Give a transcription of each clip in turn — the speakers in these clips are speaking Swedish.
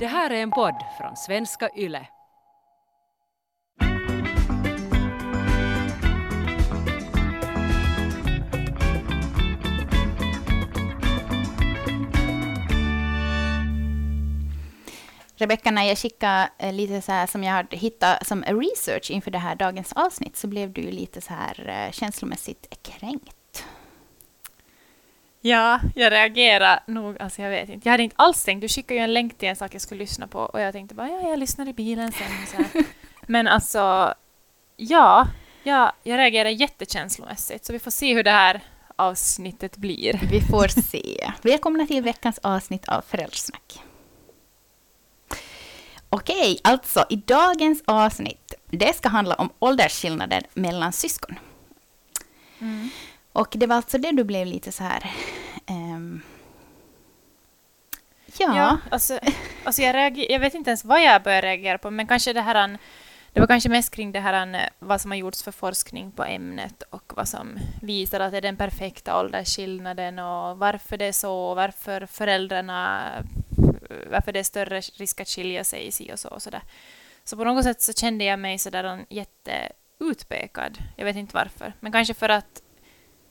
Det här är en podd från svenska YLE. Rebecka, när jag skickade eh, lite så här som jag hade hittat som research inför det här dagens avsnitt så blev du lite så här eh, känslomässigt kränkt. Ja, jag reagerade nog, alltså jag vet inte. Jag hade inte alls tänkt, du skickade ju en länk till en sak jag skulle lyssna på och jag tänkte bara ja, jag lyssnar i bilen sen. Men alltså, ja, ja, jag reagerade jättekänslomässigt så vi får se hur det här avsnittet blir. Vi får se. Välkomna till veckans avsnitt av Föräldrasnack. Okej, alltså i dagens avsnitt, det ska handla om åldersskillnader mellan syskon. Mm. Och det var alltså det du blev lite så här... Um, ja. Ja, alltså, alltså jag, reager, jag vet inte ens vad jag började reagera på, men kanske det här... Det var kanske mest kring det här vad som har gjorts för forskning på ämnet och vad som visar att det är den perfekta åldersskillnaden och varför det är så och varför föräldrarna varför det är större risk att skilja sig i si och så och sådär. Så på något sätt så kände jag mig sådär jätteutpekad. Jag vet inte varför, men kanske för att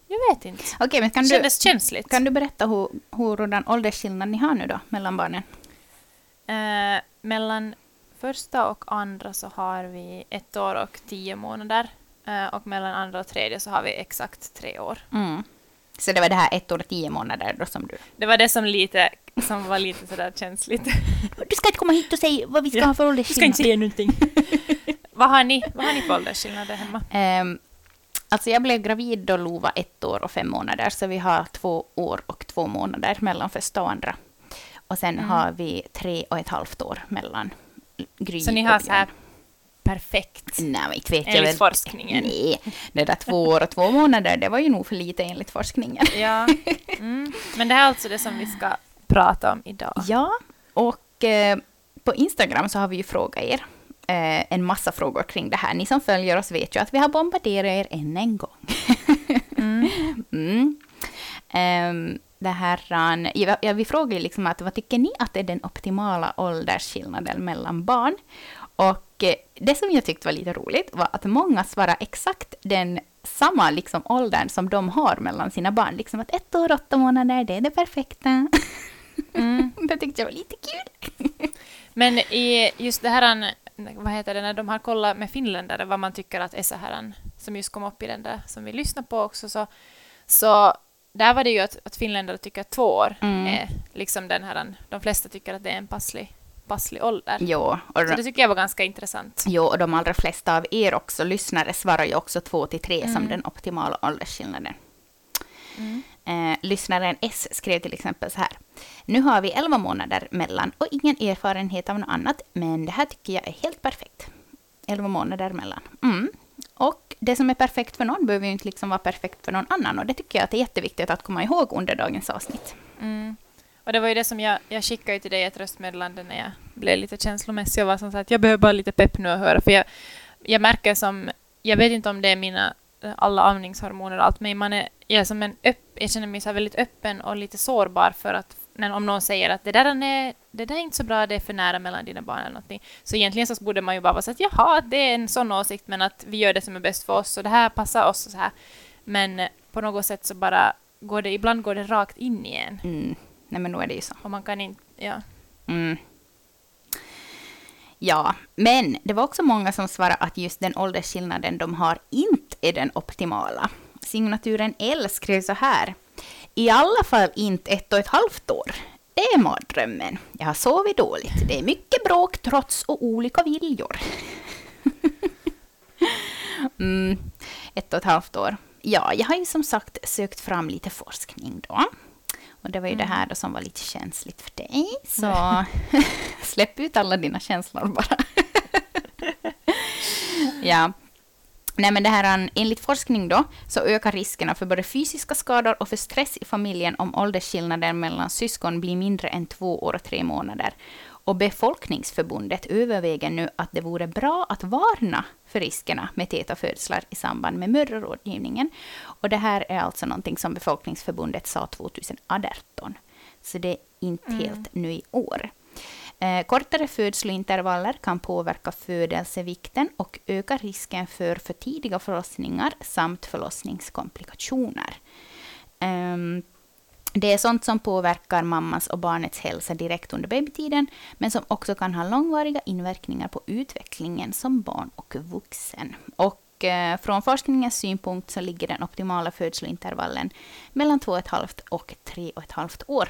jag vet inte. Okej, men kan det du, kändes känsligt. kan du berätta hur, hurdan åldersskillnad ni har nu då mellan barnen? Eh, mellan första och andra så har vi ett år och tio månader. Eh, och mellan andra och tredje så har vi exakt tre år. Mm. Så det var det här ett år och tio månader då som du... Det var det som, lite, som var lite sådär känsligt. Du ska inte komma hit och säga vad vi ska Ja, ha för Du ska åldersskillnad. inte säga någonting. vad, har ni, vad har ni för åldersskillnader hemma? Ehm, alltså jag blev gravid då Lo var ett år och fem månader, så vi har två år och två månader mellan första och andra. Och sen Mm. har vi tre och ett halvt år mellan Gry Så ni har så här perfekt Nej, inte vet jag enligt väl. forskningen. Nej, det där två år och två månader, det var ju nog för lite enligt forskningen. Ja. Mm. Men det här är alltså det som vi ska prata om idag. Ja, och eh, på Instagram så har vi ju frågat er eh, en massa frågor kring det här. Ni som följer oss vet ju att vi har bombarderat er än en gång. Mm. Mm. Ehm, det här, ja, vi frågar ju liksom att vad tycker ni att är den optimala åldersskillnaden mellan barn? Och eh, det som jag tyckte var lite roligt var att många svarar exakt den samma liksom, åldern som de har mellan sina barn. Liksom att ett år, åtta månader, det är det perfekta. Mm. det tyckte jag var lite kul. Men i just det här, vad heter det, när de har kollat med finländare vad man tycker att är så här, som just kom upp i den där som vi lyssnar på också, så, så där var det ju att, att finländare tycker att två år Mm. är liksom den här, de flesta tycker att det är en passlig, passlig ålder. Jo, och, Så det tycker jag var ganska intressant. jo, och de allra flesta av er också lyssnare svarar ju också två till tre som Mm. den optimala åldersskillnaden. Mm. Eh, lyssnaren S skrev till exempel så här. Nu har vi 11 månader mellan och ingen erfarenhet av något annat, men det här tycker jag är helt perfekt. 11 månader mellan. Mm. Och det som är perfekt för någon behöver ju inte liksom vara perfekt för någon annan och det tycker jag att det är jätteviktigt att komma ihåg under dagens avsnitt. Mm. Och det var ju det som jag, jag skickade till dig ett röstmeddelande när jag blev lite känslomässig och var som så att jag behöver bara lite pepp nu att höra för jag, jag märker som, jag vet inte om det är mina alla amningshormoner och allt men man är, jag, är som en öpp, jag känner mig så väldigt öppen och lite sårbar för att när, om någon säger att det där, är, det där är inte så bra, det är för nära mellan dina barn eller någonting. Så egentligen så borde man ju bara vara så att jaha, det är en sån åsikt men att vi gör det som är bäst för oss och det här passar oss och så här. Men eh, på något sätt så bara går det, ibland går det rakt in i en. Mm. Nej men nu är det ju så. Och man kan inte, ja. Mm. Ja, men det var också många som svarade att just den åldersskillnaden de har inte är den optimala. Signaturen L skrev så här. I alla fall inte ett och ett halvt år. Det är mardrömmen. Jag har sovit dåligt. Det är mycket bråk, trots och olika viljor. mm, ett och ett halvt år. Ja, jag har ju som sagt sökt fram lite forskning då. Och det var ju det här då som var lite känsligt för dig. Så släpp ut alla dina känslor bara. ja. Nej men det här, enligt forskning då, så ökar riskerna för både fysiska skador och för stress i familjen om åldersskillnaden mellan syskon blir mindre än två år och tre månader. Och Befolkningsförbundet överväger nu att det vore bra att varna för riskerna med täta födslar i samband med mödrarådgivningen. Och det här är alltså någonting som Befolkningsförbundet sa 2018. Så det är inte Mm. helt nu i år. Eh, kortare födslointervaller kan påverka födelsevikten och öka risken för för tidiga förlossningar samt förlossningskomplikationer. Um, det är sånt som påverkar mammans och barnets hälsa direkt under babytiden, men som också kan ha långvariga inverkningar på utvecklingen som barn och vuxen. Och eh, från forskningens synpunkt så ligger den optimala födslointervallen mellan 2,5 och 3,5 år.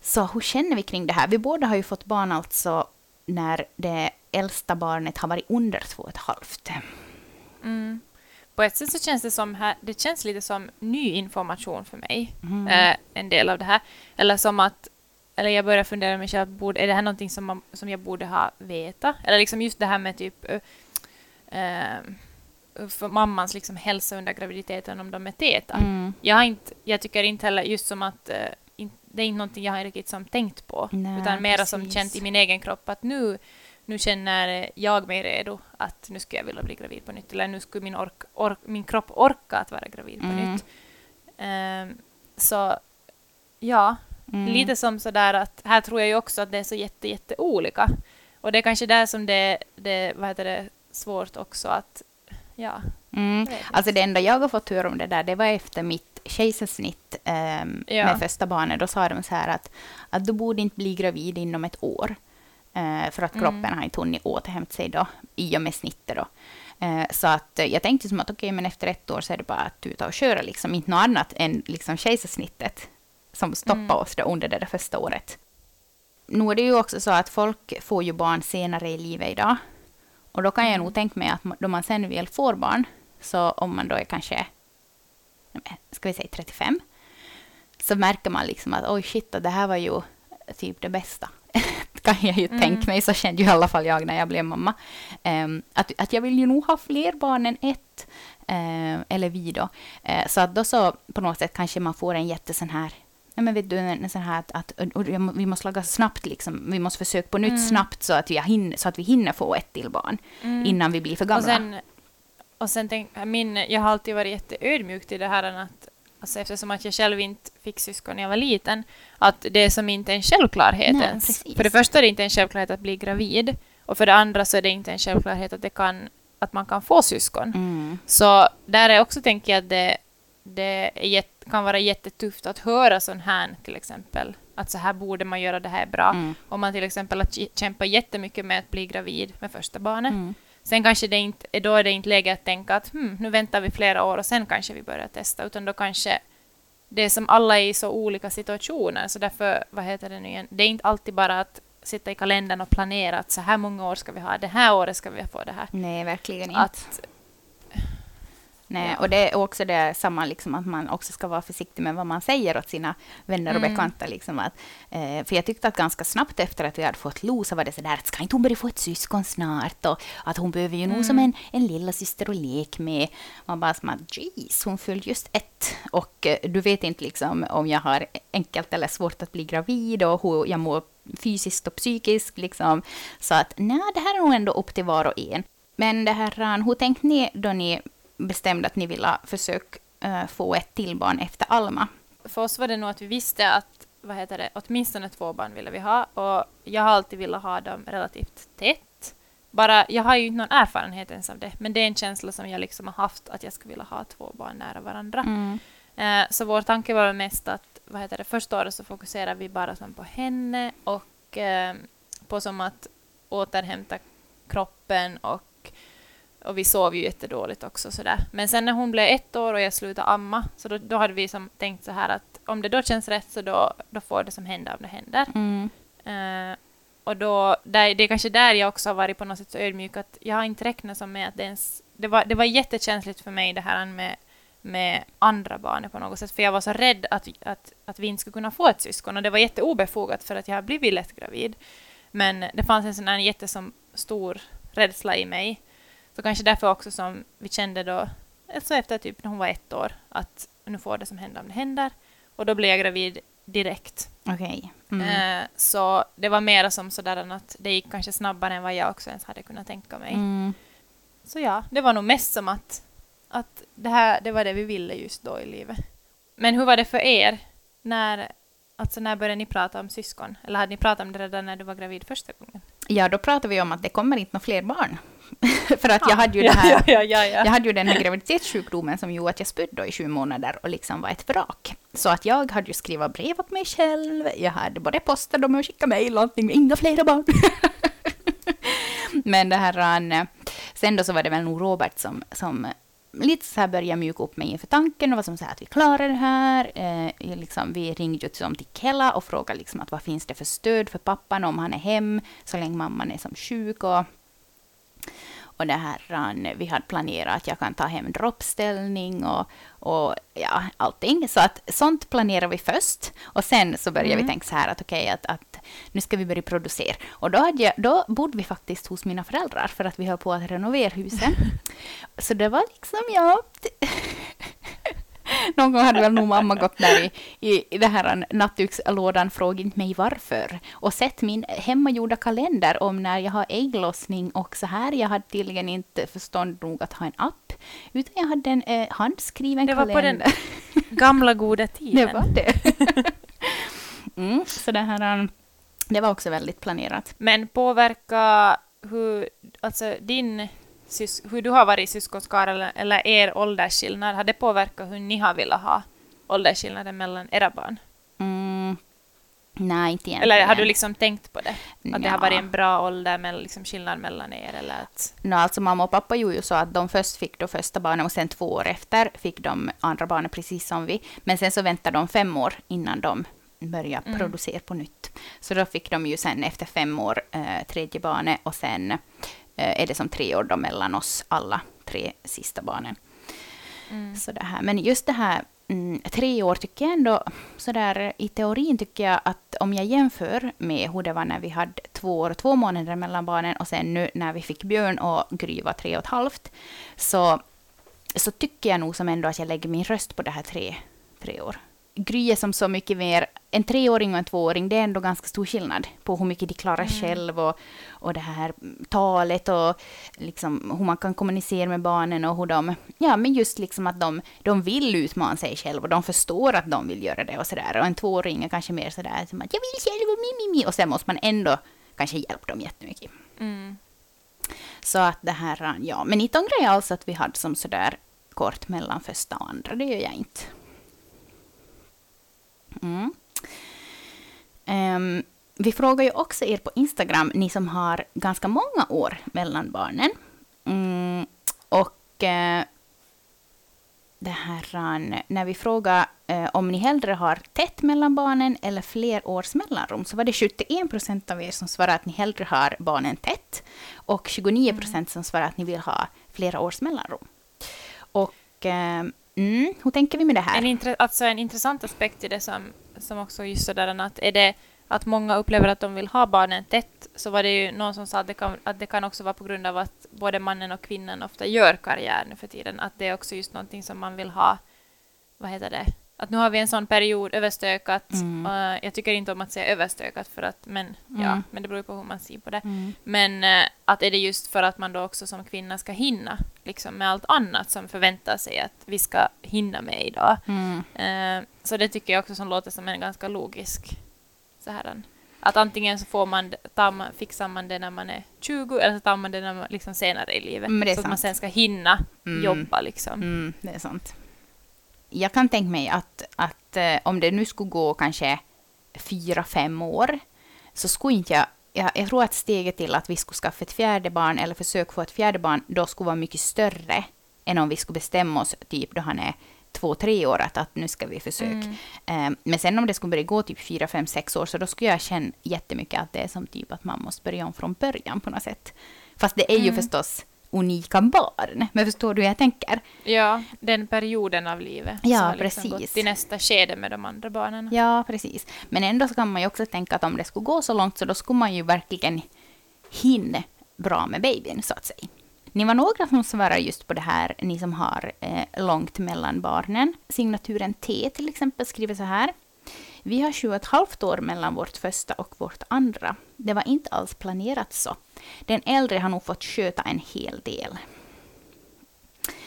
Så hur känner vi kring det här? Vi båda har ju fått barn alltså när det äldsta barnet har varit under 2,5. Mm på ett sätt så känns det som här, det känns lite som ny information för mig, Mm. eh, en del av det här. Eller som att, eller jag börjar fundera mig själv, borde, är det här någonting som, man, som jag borde ha veta? Eller liksom just det här med typ eh, för mammans liksom hälsa under graviditeten om de är täta. Mm. Jag, har inte, jag tycker inte heller just som att eh, in, det är inte någonting jag har riktigt som tänkt på, Nej, utan mera som precis. känt i min egen kropp att nu nu känner jag mig redo att nu skulle jag vilja bli gravid på nytt, eller nu skulle min, ork, ork, min kropp orka att vara gravid på Mm. nytt. Ehm, så ja, Mm. lite som sådär att här tror jag ju också att det är så jätte, jätte olika. Och det är kanske där som det, det vad heter det, svårt också att, ja. Mm. Alltså det enda jag har fått höra om det där, det var efter mitt kejsarsnitt ehm, Ja. med första barnet. Då sa de så här att, att du borde inte bli gravid inom ett år. Eh, för att Mm. kroppen har inte hunnit återhämta sig då, i och med snittet då. Eh, så att eh, jag tänkte som att okej, men efter ett år så är det bara att tuta och köra liksom. Inte något annat än liksom kejsarsnittet som stoppar Mm. oss då under det där första året. Nu är det ju också så att folk får ju barn senare i livet idag. Och då kan jag Mm. nog tänka mig att då man sen väl får barn, så om man då är kanske, ska vi säga 35, så märker man liksom att oj shit, det här var ju typ det bästa. kan jag ju Mm. tänka mig, så kände ju i alla fall jag när jag blev mamma. Ehm, att, att jag vill ju nog ha fler barn än ett, eh, eller vi då. Eh, så att då så på något sätt kanske man får en jättesån här Nej, men vet du, en, en sån här att, att vi måste laga snabbt, liksom. vi måste försöka på nytt Mm. snabbt så att, vi hinner, så att vi hinner få ett till barn Mm. innan vi blir för gamla. Och sen, och sen tänk, min, jag har alltid varit jätteödmjuk till det här att alltså eftersom att jag själv inte fick syskon när jag var liten, att det är som inte en självklarhet Nej, ens. precis. För det första är det inte en självklarhet att bli gravid, och för det andra så är det inte en självklarhet att, det kan, att man kan få syskon. Mm. Så där är också, tänker jag, att det, det är jätte, kan vara jättetufft att höra sån här till exempel. Att så här borde man göra, det här är bra. Mm. Om man till exempel har kä- kämpat jättemycket med att bli gravid med första barnet. Mm. Sen kanske det inte, då är det inte läge att tänka att hmm, nu väntar vi flera år och sen kanske vi börjar testa, utan då kanske det är som alla är i så olika situationer, så därför, vad heter det nu igen, det är inte alltid bara att sitta i kalendern och planera att så här många år ska vi ha, det här året ska vi få det här. Nej, verkligen inte. Att, Nej, och det är också det samma, liksom, att man också ska vara försiktig med vad man säger åt sina vänner och Mm. bekanta. Liksom, att, eh, för jag tyckte att ganska snabbt efter att vi hade fått Lo så var det sådär att ska inte hon börja få ett syskon snart? Och att hon behöver ju nog Mm. som en, en lilla syster att leka med. Man bara som att jeez, hon fyllde just ett. Och eh, du vet inte liksom om jag har enkelt eller svårt att bli gravid och hur jag mår fysiskt och psykiskt. Liksom. Så att nej, det här är nog ändå upp till var och en. Men det här, hur tänkte ni då ni bestämde att ni ville försöka eh, få ett till barn efter Alma? för oss var det nog att vi visste att vad heter det, åtminstone två barn ville vi ha och jag har alltid velat ha dem relativt tätt. Bara, jag har ju inte någon erfarenhet ens av det, men det är en känsla som jag liksom har haft att jag skulle vilja ha två barn nära varandra. Mm. Eh, så vår tanke var mest att vad heter det, första året så fokuserar vi bara som på henne och eh, på som att återhämta kroppen och, och vi sov ju jättedåligt också sådär. Men sen när hon blev ett år och jag slutade amma så då, då hade vi som tänkt så här att om det då känns rätt så då, då får det som hända om det händer. Mm. Eh, och då, där, det är kanske där jag också har varit på något sätt så ödmjuk att jag har inte räknat som med att det ens... Det var, det var jättekänsligt för mig det här med, med andra barnet på något sätt, för jag var så rädd att, att, att vi inte skulle kunna få ett syskon och det var jätteobefogat för att jag har blivit lätt gravid. Men det fanns en sån här jättestor stor rädsla i mig. Så kanske därför också som vi kände då, alltså efter typ när hon var ett år, att nu får det som hända om det händer. Och då blev jag gravid direkt. Okej. Mm. Eh, så det var mer som sådär att det gick kanske snabbare än vad jag också ens hade kunnat tänka mig. Mm. Så ja, det var nog mest som att, att det, här, det var det vi ville just då i livet. Men hur var det för er? När, Alltså när började ni prata om syskon? Eller hade ni pratat om det redan när du var gravid första gången? Ja, då pratade vi om att det kommer inte några fler barn. För att jag Ah, hade ju ja, här... ja, ja, ja, ja. Jag hade ju den här graviditetssjukdomen som gjorde att jag spydde i sju månader och liksom var ett vrak. Så att jag hade ju skrivit brev åt mig själv, jag hade både postat dem och skickat mejl och allting, inga flera barn. Men det här, han, sen då så var det väl nog Robert som, som lite så här började mjuka upp mig inför tanken och var som så här att vi klarar det här. Eh, liksom, vi ringde ju till, till Kela och frågade liksom att vad finns det för stöd för pappan om han är hem så länge mamman är som sjuk och och det här, vi hade planerat att jag kan ta hem droppställning och, och ja, allting. Så att sånt planerar vi först. Och sen så började vi tänka så här att okej, att, att nu ska vi börja producera. Och då, hade jag, då bodde vi faktiskt hos mina föräldrar för att vi höll på att renovera huset. så det var liksom, ja... Någon gång hade väl nog mamma gått där i, i, i det här nattdukslådan frågat mig varför och sett min hemmagjorda kalender om när jag har ägglossning och så här. Jag hade tydligen inte förstånd nog att ha en app, utan jag hade en eh, handskriven Det var på den kalender. Gamla goda tiden. det var det. mm, så det här, um, det var också väldigt planerat. Men påverka hur, alltså din, hur du har varit i syskonskara eller, eller er åldersskillnad, har det påverkat hur ni har velat ha åldersskillnaden mellan era barn? Mm, nej, inte egentligen. Eller har du liksom tänkt på det? Att det har varit en bra ålder, med liksom skillnad mellan er? Eller att, No, alltså mamma och pappa gjorde ju så att de först fick då första barnet och sen två år efter fick de andra barnet precis som vi. Men sen så väntade de fem år innan de började Mm. producera på nytt. Så då fick de ju sen efter fem år eh, tredje barnet och sen är det som tre år då mellan oss alla tre sista barnen. mm. Så det här. Men just det här mm, tre år tycker jag ändå, så där, i teorin tycker jag att om jag jämför med hur det var när vi hade två år och två månader mellan barnen och sen nu när vi fick Björn och Gry var tre och ett halvt, så, så tycker jag nog som ändå att jag lägger min röst på det här tre, tre år. Gry är som så mycket mer, en treåring och en tvååring, det är ändå ganska stor skillnad på hur mycket de klarar själv och, och det här talet och liksom hur man kan kommunicera med barnen och hur de, ja men just liksom att de, de vill utmana sig själva och de förstår att de vill göra det och sådär. Och en tvååring är kanske mer sådär som att jag vill själv och mi, mi, mi. Och sen måste man ändå kanske hjälpa dem jättemycket. Mm. Så att det här, ja, men inte ångrar jag alls att vi hade som sådär kort mellan första och andra, det gör jag inte. Mm. Um, vi frågar ju också er på Instagram, ni som har ganska många år mellan barnen. Mm, och uh, det här, när vi frågar uh, om ni hellre har tätt mellan barnen eller fler års mellanrum, så var det 71 procent av er som svarade att ni hellre har barnen tätt och 29 procent som svarade att ni vill ha flera års mellanrum. Och uh, mm, hur tänker vi med det här? En, intre, alltså en intressant aspekt i det som, som också just sådär att är det att många upplever att de vill ha barnen tätt så var det ju någon som sa att det, kan, att det kan också vara på grund av att både mannen och kvinnan ofta gör karriär nu för tiden. Att det är också just någonting som man vill ha, vad heter det, att nu har vi en sån period överstökat. Mm. Uh, jag tycker inte om att säga överstökat för att, men ja, Mm. men det beror ju på hur man ser på det. Mm. Men eh, att är det just för att man då också som kvinna ska hinna liksom med allt annat som förväntar sig att vi ska hinna med idag. Mm. Eh, så det tycker jag också som låter som en ganska logisk så här, att antingen så får man, tar fixar man det när man är 20 eller så tar man det när man, liksom senare i livet. Är så att man sant. sen ska hinna Mm. jobba liksom. Mm, det är sant. Jag kan tänka mig att, att eh, om det nu skulle gå kanske fyra, fem år, så skulle inte jag... Jag, jag tror att steget till att vi skulle skaffa ett fjärde barn eller försöka få ett fjärde barn då skulle vara mycket större än om vi skulle bestämma oss typ då han är två, tre år att, att nu ska vi försöka. Mm. Eh, men sen om det skulle börja gå typ fyra, fem, sex år så då skulle jag känna jättemycket att det är som typ att man måste börja om från början på något sätt. Fast det är ju Mm. förstås unika barn. Men förstår du hur jag tänker? Ja, den perioden av livet. Ja, så har liksom precis. gått till nästa skede med de andra barnen. Ja, precis. Men ändå så kan man ju också tänka att om det skulle gå så långt så då skulle man ju verkligen hinna bra med babyn, så att säga. Ni var några som svarade just på det här, ni som har eh, långt mellan barnen. Signaturen T till exempel skriver så här. Vi har sju och ett halvt år mellan vårt första och vårt andra. Det var inte alls planerat så. Den äldre har nog fått sköta en hel del.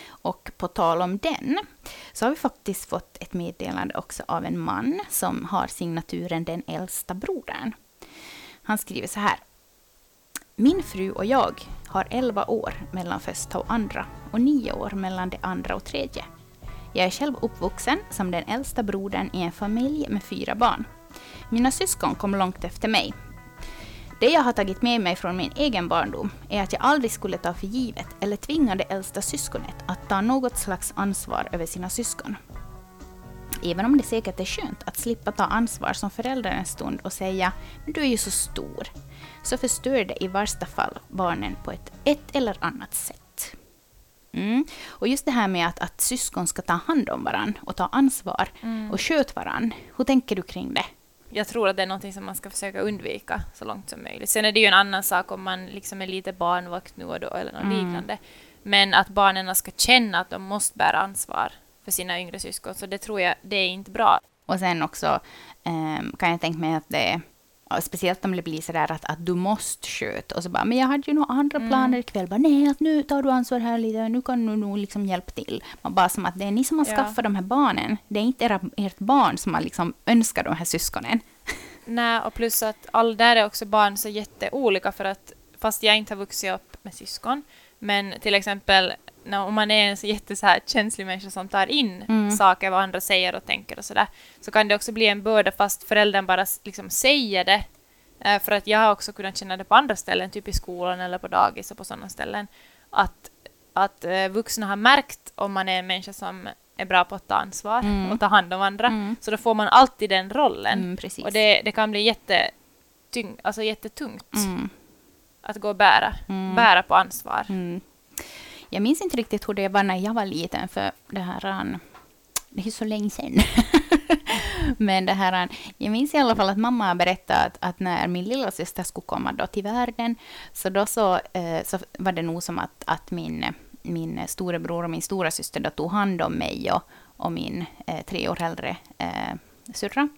Och på tal om den, så har vi faktiskt fått ett meddelande också av en man som har signaturen Den äldsta brodern. Han skriver så här. Min fru och jag har 11 år mellan första och andra och 9 år mellan det andra och tredje. Jag är själv uppvuxen som den äldsta brodern i en familj med fyra barn. Mina syskon kom långt efter mig. Det jag har tagit med mig från min egen barndom är att jag aldrig skulle ta för givet eller tvinga det äldsta syskonet att ta något slags ansvar över sina syskon. Även om det säkert är skönt att slippa ta ansvar som förälder en stund och säga ”men du är ju så stor”, så förstör det i värsta fall barnen på ett, ett eller annat sätt. Mm. Och just det här med att, att syskon ska ta hand om varandra och ta ansvar Mm. och sköta varandra. Hur tänker du kring det? Jag tror att det är något som man ska försöka undvika så långt som möjligt. Sen är det ju en annan sak om man liksom är lite barnvakt nu och då eller något Mm. liknande. Men att barnen ska känna att de måste bära ansvar för sina yngre syskon, så det tror jag, det är inte bra. Och sen också ehm, kan jag tänka mig att det ja, Speciellt om det blir sådär att, att du måste sköta och så bara, men jag hade ju några andra Mm. planer ikväll. Bara, nej, att nu tar du ansvar här lite, nu kan du nog liksom hjälpa till. Man bara som att det är ni som har Ja. skaffat de här barnen. Det är inte era, ert barn som har liksom önskat de här syskonen. Nej, och plus att all där är också barn så jätteolika för att fast jag inte har vuxit upp med syskon, men till exempel när, om man är en så jätte så här, känslig människa som tar in Mm. saker vad andra säger och tänker och sådär, så kan det också bli en börda fast föräldern bara liksom säger det. Eh, för att jag har också kunnat känna det på andra ställen, typ i skolan eller på dagis och på sådana ställen, att, att eh, vuxna har märkt om man är en människa som är bra på att ta ansvar Mm. och ta hand om andra, Mm. så då får man alltid den rollen. Mm. Och det, det kan bli jättetyng, alltså jättetungt Mm, att gå och bära, Mm. bära på ansvar. mm. Jag minns inte riktigt hur det var när jag var liten, för det här... an- Det är så länge sedan. Men det här, an- jag minns i alla fall att mamma berättade att, att när min lilla syster skulle komma då till världen, så då så, eh, så var det nog som att, att min, min storebror och min stora syster då tog hand om mig och, och min eh, tre år äldre eh, syrra.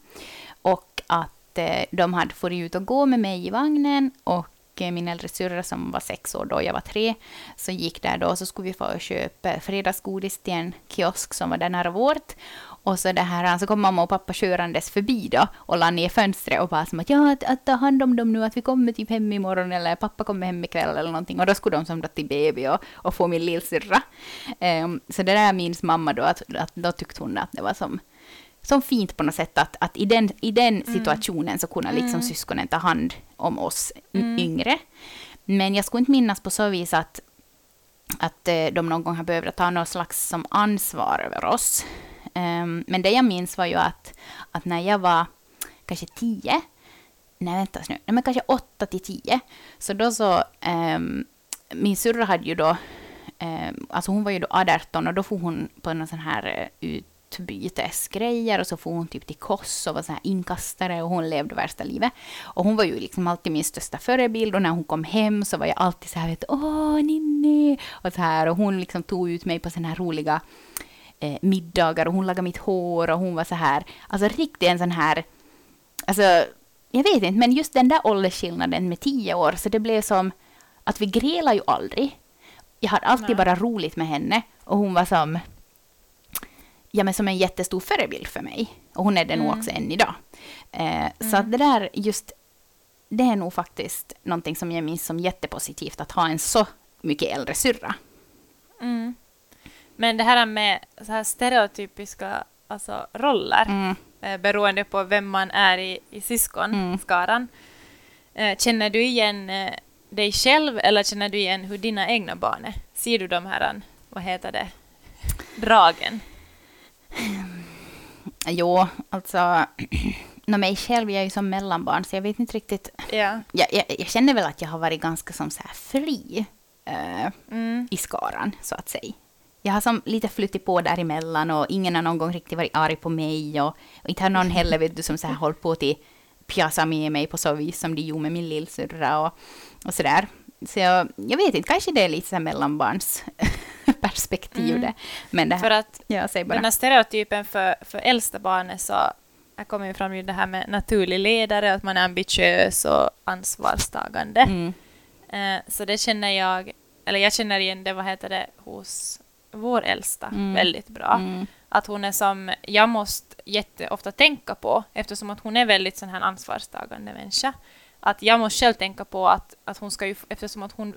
Och att eh, de hade farit ut och gå med mig i vagnen och och eh, min äldre syrra som var sex år då, jag var tre, så gick där då och så skulle vi få och köpa fredagsgodis till en kiosk som var där nära vårt. Och så, det här, så kom mamma och pappa körandes förbi då och la ner fönstret och bara som att ja, att, att ta hand om dem nu, att vi kommer typ hem imorgon eller pappa kommer hem ikväll eller någonting. Och då skulle de som då till BB och, och få min lillsyrra. Um, så det där minns mamma då, att, att då tyckte hon att det var som som fint på något sätt att, att i den, i den situationen så kunde liksom Mm. syskonen ta hand om oss Mm. yngre. Men jag skulle inte minnas på så vis att, att eh, de någon gång har behövt ta något slags som ansvar över oss. Ehm, men det jag minns var ju att, att när jag var kanske tio, nej vänta nu, nej men kanske åtta till tio, så då så, ehm, min syrra hade ju då, ehm, alltså hon var ju då 18 och då får hon på någon sån här eh, utbytesgrejer och så får hon typ till Kos och var så här inkastare och hon levde värsta livet. Och hon var ju liksom alltid min största förebild och när hon kom hem så var jag alltid så här, vet åh Ninni! Och så här och hon liksom tog ut mig på såna här roliga eh, middagar och hon lagade mitt hår och hon var så här, alltså riktigt en sån här, alltså jag vet inte, men just den där åldersskillnaden med tio år, så det blev som att vi grälade ju aldrig. Jag hade alltid Nej. bara roligt med henne och hon var som, ja men som en jättestor förebild för mig. Och hon är det nog Mm. också än idag. Eh, Så Mm. att det där just, det är nog faktiskt någonting som jag minns som jättepositivt, att ha en så mycket äldre syrra. Mm. Men det här med så här stereotypiska alltså, roller, Mm. eh, beroende på vem man är i, i syskonskaran, eh, känner du igen eh, dig själv eller känner du igen hur dina egna barn är? Ser du de här, vad heter det, dragen? Jo, alltså, nå mig själv, jag är ju som mellanbarn, så jag vet inte riktigt. Ja. Jag, jag, jag känner väl att jag har varit ganska som så här fri eh, Mm. i skaran, så att säga. Jag har som lite flyttit på däremellan och ingen har någon gång riktigt varit arg på mig och, och inte har någon heller vet du, som så här hållit på till pjasa med mig på så vis som de gjorde med min lillsyrra och, och sådär. Så jag, jag vet inte, kanske det är lite så mellanbarns perspektiv Mm. det. Men det här, För att ja, säg bara. den här stereotypen för, för äldsta barnet så här kommer ju fram ju det här med naturlig ledare, att man är ambitiös och ansvarstagande. Mm. Eh, så det känner jag, eller jag känner igen det, vad heter det, hos vår äldsta Mm. väldigt bra. Mm. Att hon är som jag måste jätteofta tänka på, eftersom att hon är väldigt sån här ansvarstagande människa. Att jag måste själv tänka på att, att hon ska ju, eftersom att hon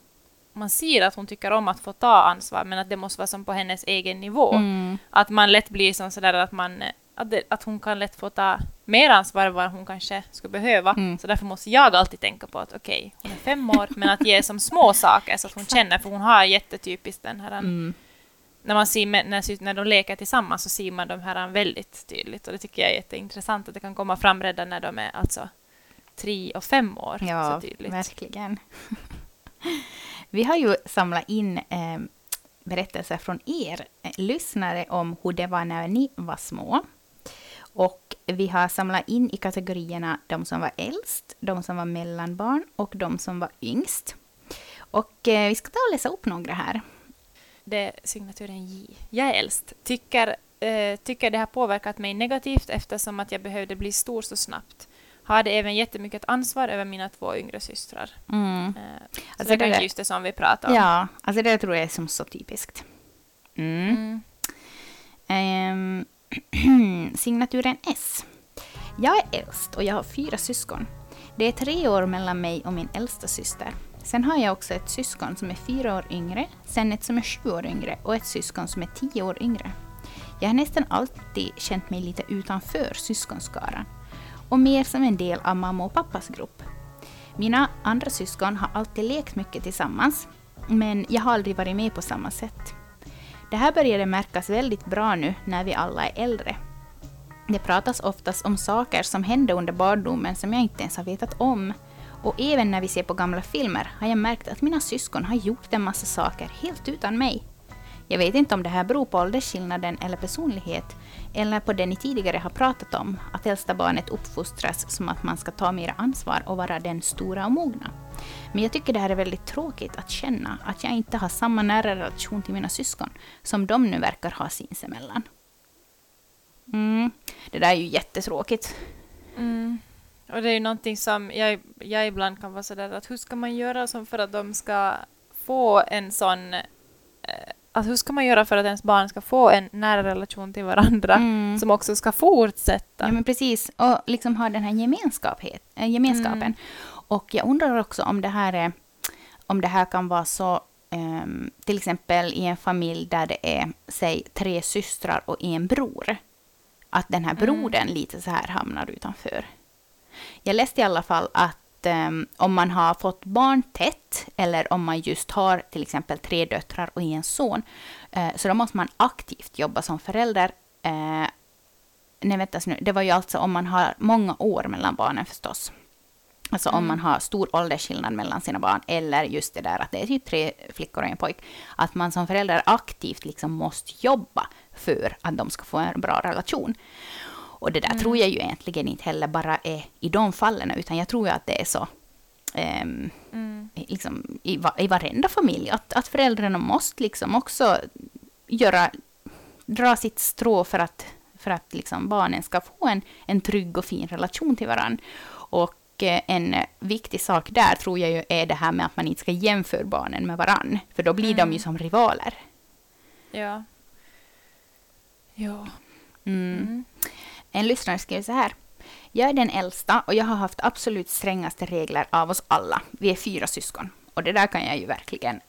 man ser att hon tycker om att få ta ansvar, men att det måste vara som på hennes egen nivå. Mm. Att man lätt blir som sådär att man att, det, att hon kan lätt få ta mer ansvar än vad hon kanske skulle behöva. Mm. Så därför måste jag alltid tänka på att okej, hon är fem år, men att ge som små saker så att hon känner, för hon har jättetypiskt den här Mm. när, man ser, när, när de leker tillsammans så ser man de här väldigt tydligt och det tycker jag är jätteintressant att det kan komma fram redan när de är alltså tre och fem år. Ja, så tydligt. verkligen. Vi har ju samlat in eh, berättelser från er eh, lyssnare om hur det var när ni var små. Och vi har samlat in i kategorierna de som var äldst, de som var mellanbarn och de som var yngst. Och eh, vi ska ta och läsa upp några här. Det är signaturen J. Jag är äldst. Tycker, eh, tycker det har påverkat mig negativt eftersom att jag behövde bli stor så snabbt. Hade även jättemycket ansvar över mina två yngre systrar. Mm. Eh, så Alltså det är det kanske där- just det som vi pratar om. Ja, alltså det tror jag är som så typiskt. Mm. Mm. Ehm, signaturen S. Jag är äldst och jag har fyra syskon. Det är tre år mellan mig och min äldsta syster. Sen har jag också ett syskon som är fyra år yngre, sen ett som är sju år yngre och ett syskon som är tio år yngre. Jag har nästan alltid känt mig lite utanför syskonskaran och mer som en del av mamma och pappas grupp. Mina andra syskon har alltid lekt mycket tillsammans, men jag har aldrig varit med på samma sätt. Det här började märkas väldigt bra nu när vi alla är äldre. Det pratas oftast om saker som hände under barndomen som jag inte ens har vetat om. Och även när vi ser på gamla filmer har jag märkt att mina syskon har gjort en massa saker helt utan mig. Jag vet inte om det här beror på åldersskillnaden eller personlighet, eller på det ni tidigare har pratat om, att äldsta barnet uppfostras som att man ska ta mer ansvar och vara den stora och mogna. Men jag tycker det här är väldigt tråkigt att känna att jag inte har samma nära relation till mina syskon som de nu verkar ha sinsemellan. Mm. Det där är ju jättetråkigt. Mm. Och det är ju någonting som jag, jag ibland kan vara sådär att hur ska man göra som för att de ska få en sån... Eh, att hur ska man göra för att ens barn ska få en nära relation till varandra Mm. som också ska fortsätta? Ja, men precis. Och liksom ha den här äh, gemenskapen. Mm. Och jag undrar också om det här, är, om det här kan vara så, ehm, till exempel i en familj där det är, säg, tre systrar och en bror. Att den här Mm. brodern lite så här hamnar utanför. Jag läste i alla fall att ehm, om man har fått barn tätt, eller om man just har till exempel tre döttrar och en son, eh, så då måste man aktivt jobba som förälder eh, Nej, vänta nu. Det var ju alltså om man har många år mellan barnen förstås. Alltså om Mm. man har stor åldersskillnad mellan sina barn, eller just det där att det är typ tre flickor och en pojk. Att man som förälder aktivt liksom måste jobba för att de ska få en bra relation. Och det där Mm. tror jag ju egentligen inte heller bara är i de fallen, utan jag tror ju att det är så ehm, Mm. liksom, i, va, i varenda familj, att, att föräldrarna måste liksom också göra, dra sitt strå för att, för att liksom barnen ska få en, en trygg och fin relation till varandra. Och eh, en viktig sak där tror jag ju är det här med att man inte ska jämföra barnen med varann, för då blir de Mm. ju som rivaler. Ja. Ja. Mm. Mm. En lyssnare skriver så här. Jag är den äldsta och jag har haft absolut strängaste regler av oss alla. Vi är fyra syskon. Och det där kan jag ju verkligen...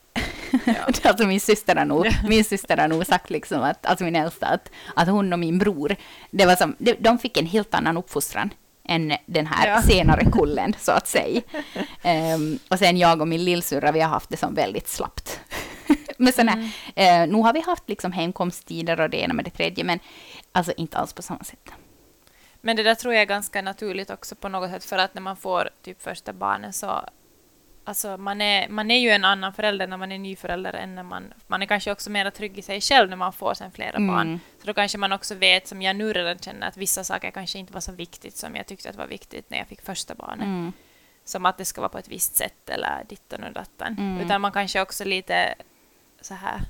alltså min syster har nog, min syster har nog sagt liksom att, alltså min äldsta, att, att hon och min bror, det var som, de, de fick en helt annan uppfostran än den här Ja. senare kullen, så att säga. Ehm, och sen jag och min lillsyrra, vi har haft det som väldigt slappt. men såna, Mm. eh, nu har vi haft liksom hemkomsttider och det ena med det tredje, men alltså inte alls på samma sätt. Men det där tror jag är ganska naturligt också på något sätt för att när man får typ första barnen så Alltså man är, man är ju en annan förälder när man är ny förälder än när man... Man är kanske också mer trygg i sig själv när man får sen flera barn. Mm. Så då kanske man också vet, som jag nu redan känner, att vissa saker kanske inte var så viktigt som jag tyckte att var viktigt när jag fick första barnet. Mm. Som att det ska vara på ett visst sätt eller ditten och datten. Mm. Utan man kanske också lite så här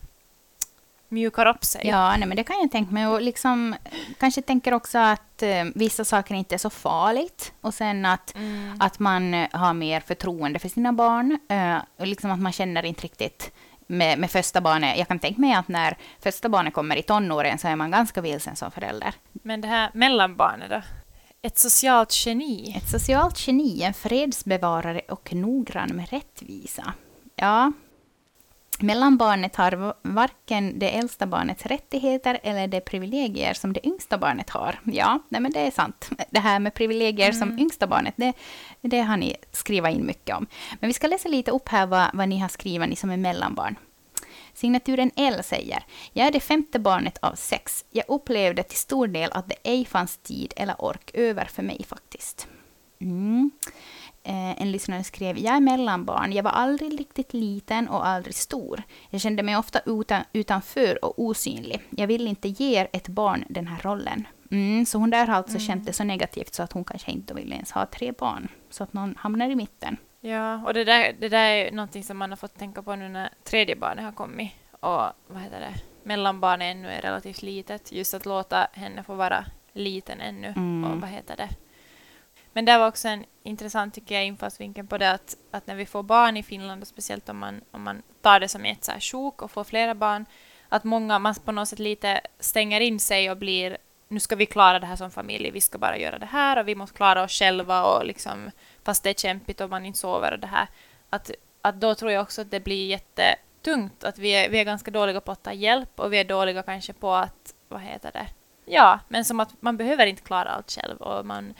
mjukar upp sig. Ja, nej, men det kan jag tänka mig. Och liksom, kanske tänker också att eh, vissa saker inte är så farligt. Och sen att, Mm. att man eh, har mer förtroende för sina barn. Eh, och liksom att man känner inte riktigt med, med första barnet. Jag kan tänka mig att när första barnet kommer i tonåren så är man ganska vilsen som förälder. Men det här mellanbarnet då? Ett socialt geni. Ett socialt geni, en fredsbevarare och noggrann med rättvisa. Ja, mellanbarnet har varken det äldsta barnets rättigheter eller de privilegier som det yngsta barnet har. Ja, nej men det är sant. Det här med privilegier mm. som yngsta barnet, det, det har ni skrivit in mycket om. Men vi ska läsa lite upp här vad, vad ni har skrivit, ni som är mellanbarn. Signaturen L säger, jag är det femte barnet av sex. Jag upplevde till stor del att det ej fanns tid eller ork över för mig faktiskt. Mm. Eh, en lyssnare skrev, jag är mellanbarn. Jag var aldrig riktigt liten och aldrig stor. Jag kände mig ofta utan, utanför och osynlig. Jag vill inte ge ett barn den här rollen. Mm, så hon där har alltså mm. känt det så negativt så att hon kanske inte vill ens ha tre barn. Så att någon hamnar i mitten. Ja, och det där, det där är någonting som man har fått tänka på nu när tredje barnet har kommit. Och vad heter det? Mellanbarnet ännu är relativt litet. Just att låta henne få vara liten ännu. Mm. Och vad heter det? Men det var också en intressant tycker jag, infallsvinkel på det att, att när vi får barn i Finland, och speciellt om man, om man tar det som ett så här sjok och får flera barn, att många man på något sätt lite stänger in sig och blir nu ska vi klara det här som familj, vi ska bara göra det här och vi måste klara oss själva och liksom fast det är kämpigt och man inte sover och det här. Att, att då tror jag också att det blir jättetungt, att vi är, vi är ganska dåliga på att ta hjälp och vi är dåliga kanske på att, vad heter det, ja, men som att man behöver inte klara allt själv och man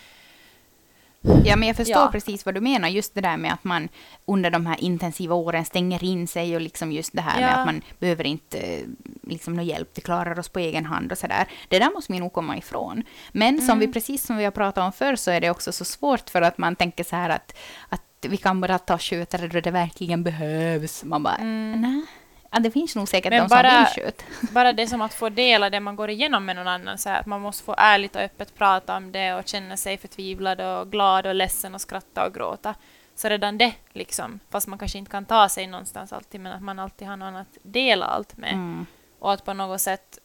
Ja, men jag förstår ja. precis vad du menar. Just det där med att man under de här intensiva åren stänger in sig och liksom just det här ja. med att man behöver inte liksom någon hjälp, det klarar oss på egen hand och så där. Det där måste vi nog komma ifrån. Men mm. som vi precis som vi har pratat om förr så är det också så svårt för att man tänker så här att, att vi kan bara ta skötare då det verkligen behövs. Man bara, mm. nej Ja, det finns nog säkert Men de bara, som vill skjuta. bara det som att få dela det man går igenom med någon annan, så att man måste få ärligt och öppet prata om det och känna sig förtvivlad och glad och ledsen och skratta och gråta. Så redan det, liksom, fast man kanske inte kan ta sig någonstans alltid, men att man alltid har någon att dela allt med. Mm. Och att på något sätt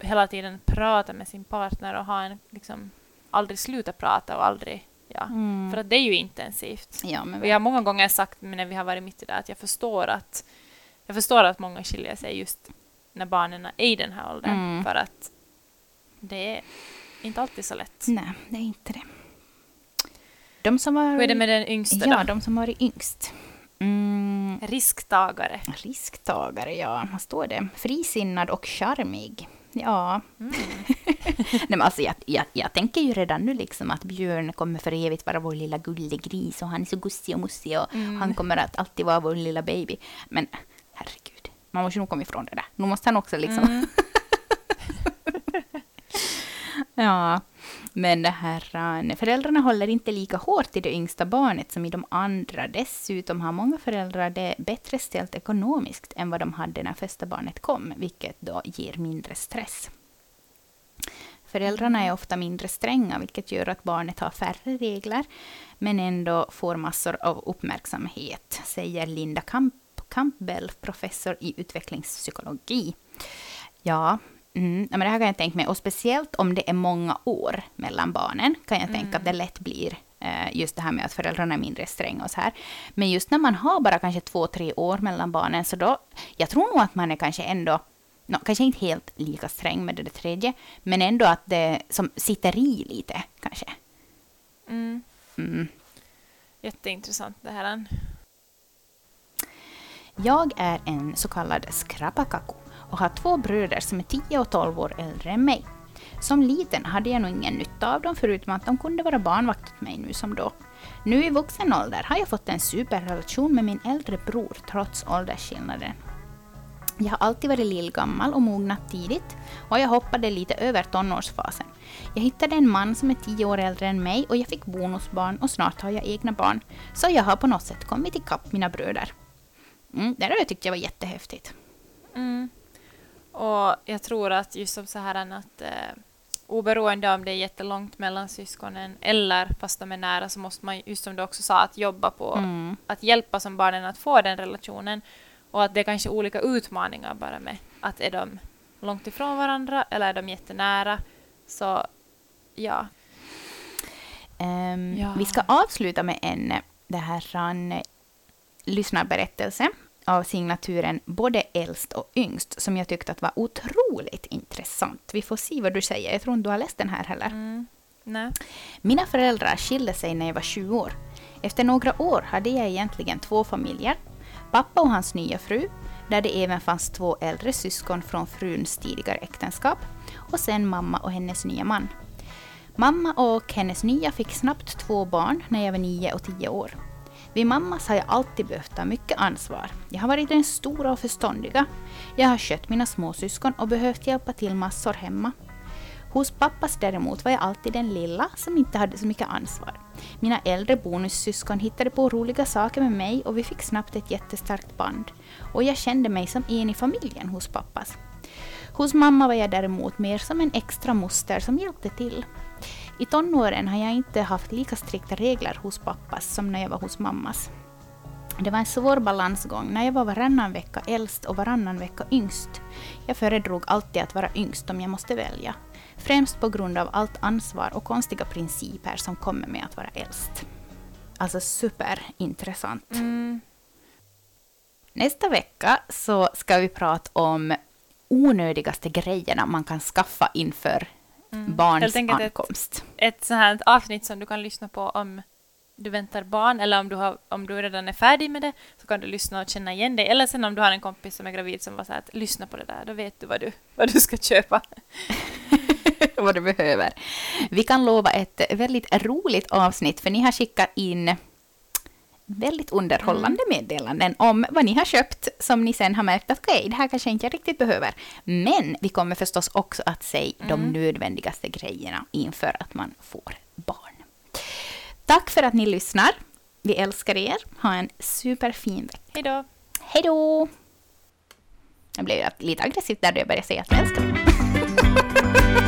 hela tiden prata med sin partner och ha en, liksom, aldrig sluta prata och aldrig Ja, mm. för att det är ju intensivt. Ja, men och jag har många gånger sagt när vi har varit mitt i det att jag förstår att jag förstår att många skiljer sig just när barnen är i den här åldern. Mm. För att det är inte alltid så lätt. Nej, det är inte det. De som var, Hur är det med den yngsta ja, då? de som har yngst. Mm. Risktagare. Risktagare, ja. Vad står det? Frisinnad och charmig. Ja. Mm. Nej, men alltså, jag, jag, jag, tänker ju redan nu liksom att Björn kommer för evigt vara vår lilla gullegris och han är så gussig och mussig och mm. han kommer att alltid vara vår lilla baby. Men herregud, man måste nog komma ifrån det där. Nu måste han också liksom... Mm. ja, men det här, eh, föräldrarna håller inte lika hårt i det yngsta barnet som i de andra. Dessutom har många föräldrar det bättre ställt ekonomiskt än vad de hade när första barnet kom, vilket då ger mindre stress. Föräldrarna är ofta mindre stränga, vilket gör att barnet har färre regler, men ändå får massor av uppmärksamhet, säger Linda Kamp Campbell, professor i utvecklingspsykologi. Ja, mm, men det här kan jag tänka mig. Och speciellt om det är många år mellan barnen kan jag mm. tänka att det lätt blir eh, just det här med att föräldrarna är mindre stränga och så här. Men just när man har bara kanske två, tre år mellan barnen, så då, jag tror nog att man är kanske ändå no, kanske inte helt lika sträng med det tredje, men ändå att det som sitter i lite kanske. Mm. Mm. Jätteintressant det här. Jag är en så kallad skrapakaku och har två bröder som är 10 och 12 år äldre än mig. Som liten hade jag nog ingen nytta av dem förutom att de kunde vara barnvakt åt mig nu som då. Nu i vuxen ålder har jag fått en superrelation med min äldre bror trots åldersskillnaden. Jag har alltid varit lillgammal och mognat tidigt och jag hoppade lite över tonårsfasen. Jag hittade en man som är tio år äldre än mig och jag fick bonusbarn och snart har jag egna barn. Så jag har på något sätt kommit ikapp mina bröder. Mm, det där tyckte jag var jättehäftigt. Mm. Och jag tror att just som så här att eh, oberoende om det är jättelångt mellan syskonen eller fast de är nära så måste man, just som du också sa, att jobba på mm. att hjälpa som barnen att få den relationen. Och att det är kanske olika utmaningar bara med att är de långt ifrån varandra eller är de jättenära. Så ja. Um, ja. Vi ska avsluta med en det här en lyssnarberättelse av signaturen både äldst och yngst som jag tyckte att var otroligt intressant. Vi får se vad du säger. Jag tror inte du har läst den här heller. Mm. Nej. Mina föräldrar skilde sig när jag var 20 år. Efter några år hade jag egentligen två familjer. Pappa och hans nya fru, där det även fanns två äldre syskon från fruns tidigare äktenskap. Och sen mamma och hennes nya man. Mamma och hennes nya fick snabbt två barn när jag var nio och tio år. Vid mammas har jag alltid behövt ta mycket ansvar. Jag har varit den stora och förståndiga. Jag har skött mina småsyskon och behövt hjälpa till massor hemma. Hos pappas däremot var jag alltid den lilla som inte hade så mycket ansvar. Mina äldre bonussyskon hittade på roliga saker med mig och vi fick snabbt ett jättestarkt band. Och jag kände mig som en i familjen hos pappas. Hos mamma var jag däremot mer som en extra moster som hjälpte till. I tonåren har jag inte haft lika strikta regler hos pappas som när jag var hos mammas. Det var en svår balansgång när jag var varannan vecka äldst och varannan vecka yngst. Jag föredrog alltid att vara yngst om jag måste välja. Främst på grund av allt ansvar och konstiga principer som kommer med att vara äldst. Alltså superintressant. Mm. Nästa vecka så ska vi prata om onödigaste grejerna man kan skaffa inför. Barns enkelt ett- ankomst. Ett sånt här avsnitt som du kan lyssna på om du väntar barn eller om du, har, om du redan är färdig med det så kan du lyssna och känna igen dig. Eller sen om du har en kompis som är gravid som var så här att lyssna på det där, då vet du vad du, vad du ska köpa. vad du behöver. Vi kan lova ett väldigt roligt avsnitt för ni har skickat in väldigt underhållande meddelanden om vad ni har köpt som ni sen har märkt att okej, det här kanske inte jag riktigt behöver. Men vi kommer förstås också att säga de Mm. nödvändigaste grejerna inför att man får barn. Tack för att ni lyssnar. Vi älskar er. Ha en superfin vecka. Hej då! Hej då! Jag blev lite aggressivt där jag började säga att vi älskar er.